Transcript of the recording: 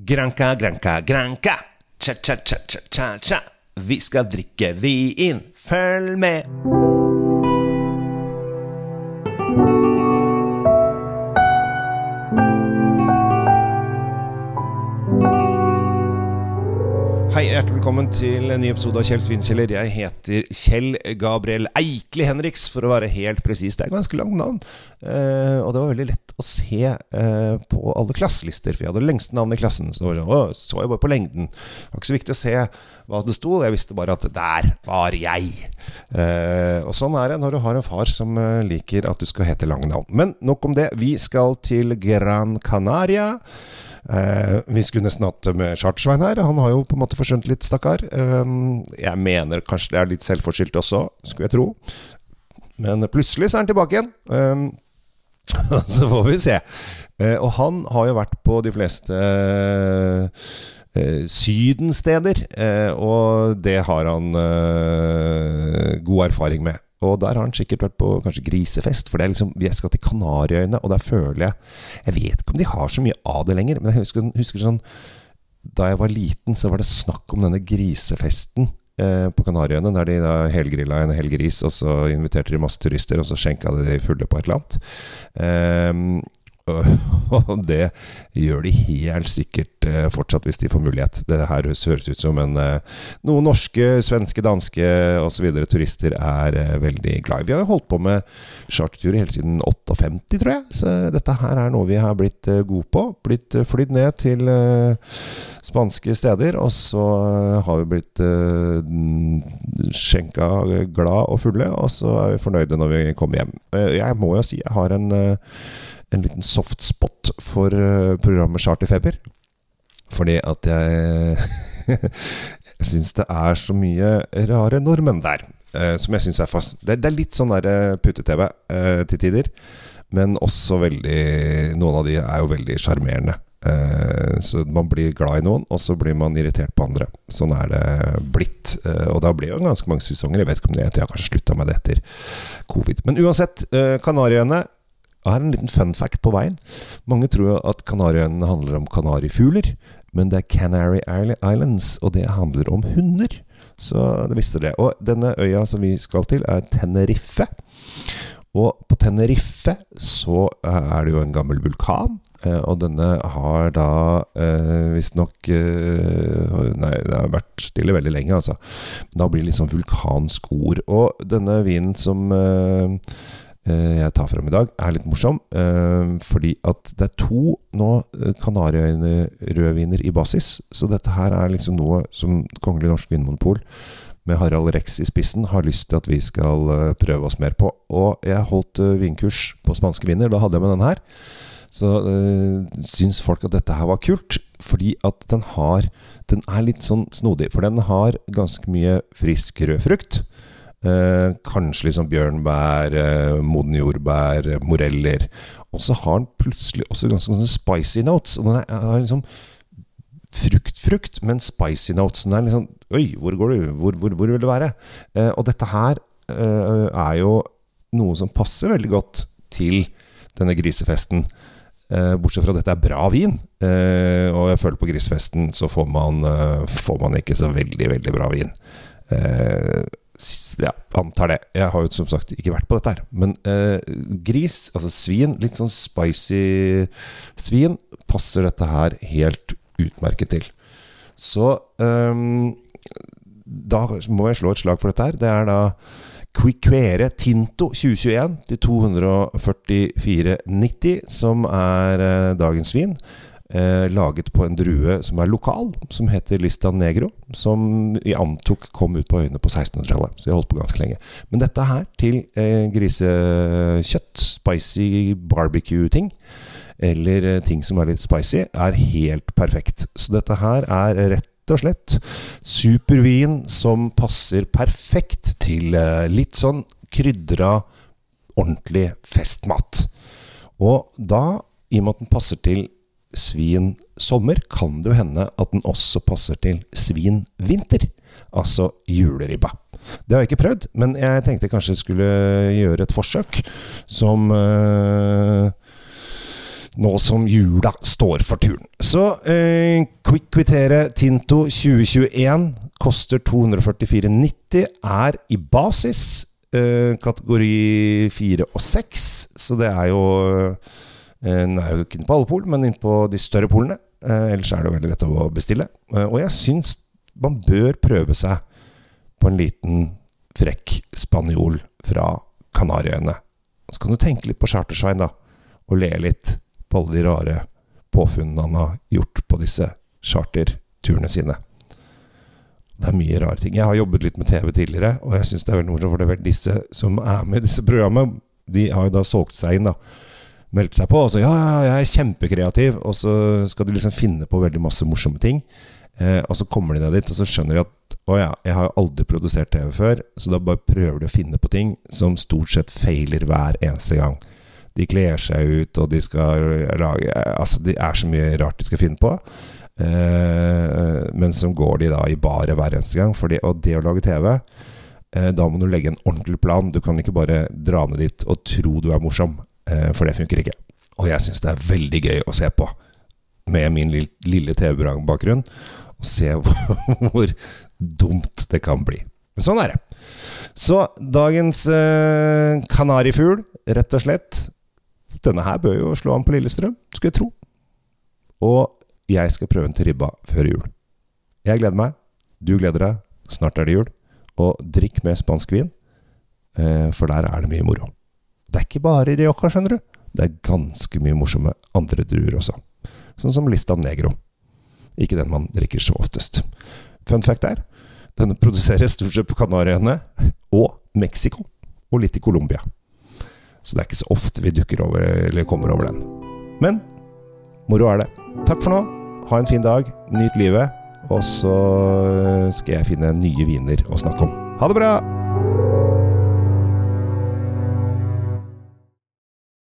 Granca, granca, granca. Cha-cha-cha-cha-cha. Vi skal drikke vin. Følg med. Hei, hjertelig velkommen til en ny episode av Kjell Svinkjeller. Jeg heter Kjell Gabriel Eikli Henriks, for å være helt presis. Det er et ganske langt navn. Eh, og det var veldig lett å se eh, på alle klasselister, for jeg hadde det lengste navnet i klassen. Så, å, så jeg bare på lengden. Det var ikke så viktig å se hva det sto, jeg visste bare at der var jeg. Eh, og sånn er det når du har en far som eh, liker at du skal hete lange navn. Men nok om det. Vi skal til Gran Canaria. Eh, vi skulle nesten hatt med Chartersvein her. Han har jo på en måte forsvunnet litt, stakkar. Eh, jeg mener kanskje det er litt selvforskyldt også, skulle jeg tro. Men plutselig så er han tilbake igjen. Eh, så får vi se. Eh, og han har jo vært på de fleste sydensteder, eh, og det har han god erfaring med. Og der har han sikkert vært på kanskje grisefest, for det er liksom Jeg skal til Kanariøyene, og der føler jeg Jeg vet ikke om de har så mye av det lenger, men jeg husker, husker sånn Da jeg var liten, så var det snakk om denne grisefesten eh, på Kanariøyene, der de da helgrilla en hel gris, og så inviterte de masse turister, og så skjenka de fulle på et eller annet. Eh, og det gjør de helt sikkert eh, fortsatt hvis de får mulighet. Det her høres ut som en eh, Noen norske, svenske, danske osv. turister er eh, veldig glad i. Vi har jo holdt på med charterturer helt siden 58, tror jeg. Så dette her er noe vi har blitt gode på. Blitt flydd ned til spanske steder, og så har vi blitt skjenka glad og fulle, og så er vi fornøyde når vi kommer hjem. Jeg må jo si jeg har en en liten soft spot for uh, programmet Charterfeber. Fordi at jeg Jeg syns det er så mye rare nordmenn der. Uh, som jeg syns er fast det, det, er litt sånn der uh, pute-TV til tider. Men også veldig Noen av de er jo veldig sjarmerende. så man blir glad i noen, og så blir man irritert på andre. Sånn er det blitt. og da har blitt jo ganske mange sesonger. Jeg vet ikke om det er etter jeg har kanskje slutta med det etter covid. Men uansett, Kanariøyene og her er en liten fun fact på veien. Mange tror at Kanariøyene handler om kanarifugler, men det er Canary Islands, og det handler om hunder. Så det visste dere. Og denne øya som vi skal til, er Tenerife. Og på Tenerife så er det jo en gammel vulkan, eh, og denne har da eh, visstnok eh, Nei, det har vært stille veldig lenge, altså. Da blir det litt sånn vulkansk ord. Og denne vinen som eh, Eh, jeg tar frem i dag, er litt morsom. Eh, fordi at det er to nå eh, Kanariøyene-rødviner i basis. Så dette her er liksom noe som Kongelig Norsk Vinmonopol med Harald Rex i spissen har lyst til at vi skal prøve oss mer på. Og jeg holdt vinkurs på spanske viner. Da hadde jeg med den her. Så øh, syns folk at dette her var kult, fordi at den har Den er litt sånn snodig. For den har ganske mye frisk rød frukt. Eh, kanskje liksom bjørnbær, eh, moden jordbær, eh, moreller. Og så har den plutselig også ganske sånne spicy notes. Og den er, liksom frukt-frukt, men spicy notes. Den er liksom Oi, hvor går du? Hvor, hvor, hvor vil du være? Eh, og dette her eh, er jo noe som passer veldig godt til denne grisefesten. Eh, bortsett fra at dette er bra vin. og jeg føler på grisefesten så får man, får man ikke så veldig, veldig bra vin. Eh, ja, antar det. Jeg har jo som sagt ikke vært på dette her. Men eh, gris, altså svin, litt sånn spicy svin, passer dette her helt utmerket til. Så eh, da må jeg slå et slag for dette her. Det er da Quiquere Tinto 2021 til 244,90, som er eh, dagens vin eh, laget på en drue som er lokal, som heter Lista Negro. Som vi antok kom ut på øyene på 1600-tallet. Så de holdt på ganske lenge. Men dette her til eh, grisekjøtt, spicy barbecue-ting, eller eh, ting som er litt spicy, er helt perfekt. Så dette her er rett og slett supervin som passer perfekt til eh, litt sånn krydra, ordentlig festmat. Og da, i og med at den passer til svin sommer, kan det jo hende at den også passer til svin vinter. Altså juleribba. Det har jeg ikke prøvd, men jeg tenkte kanskje jeg skulle gjøre et forsøk som uh, nå som jula står for turen. Så eh, Quick Quittere Tinto 2021 koster 244,90, er i basis eh, kategori 4 og 6, så det er jo Den er jo ikke på alle pol, men inne på de større polene. Eh, ellers er det jo veldig lett å bestille. Eh, og jeg syns man bør prøve seg på en liten frekk spanjol fra Kanariøyene. Så kan du tenke litt på Chartersvein, da, og le litt på alle de rare påfunnene han har gjort på disse charterturene sine. Det er mye rare ting. Jeg har jobbet litt med TV tidligere, og jeg syns det er veldig morsomt, for det er vel disse som er med i disse programmene, de har jo da solgt seg inn, da. Meldt seg på, og så ja, ja, jeg er kjempekreativ, og så skal de liksom finne på veldig masse morsomme ting. Eh, og så kommer de ned dit, og så skjønner de at å ja, jeg har jo aldri produsert TV før, så da bare prøver de å finne på ting som stort sett feiler hver eneste gang. De kler seg ut, og de skal lage Altså, det er så mye rart de skal finne på. Eh, men så går de da i baret hver eneste gang. Fordi, og det å lage TV, eh, da må du legge en ordentlig plan. Du kan ikke bare dra ned dit og tro du er morsom, eh, for det funker ikke. Og jeg syns det er veldig gøy å se på, med min lille TV-bakgrunn, og se hvor dumt det kan bli. Men sånn er det. Så dagens eh, kanarifugl, rett og slett Denne her bør jo slå an på Lillestrøm, skulle jeg tro. Og jeg skal prøve den til ribba før jul. Jeg gleder meg. Du gleder deg. Snart er det jul. Og drikk med spansk vin, eh, for der er det mye moro. Det er ikke bare Rioja, skjønner du. Det er ganske mye morsomme andre druer også. Sånn som Lista Negro. Ikke den man drikker så oftest. Fun fact er denne produseres stort sett på Kanariøyene og Mexico, og litt i Colombia. Så det er ikke så ofte vi dukker over, eller kommer over den. Men moro er det. Takk for nå. Ha en fin dag. Nyt livet. Og så skal jeg finne nye viner å snakke om. Ha det bra!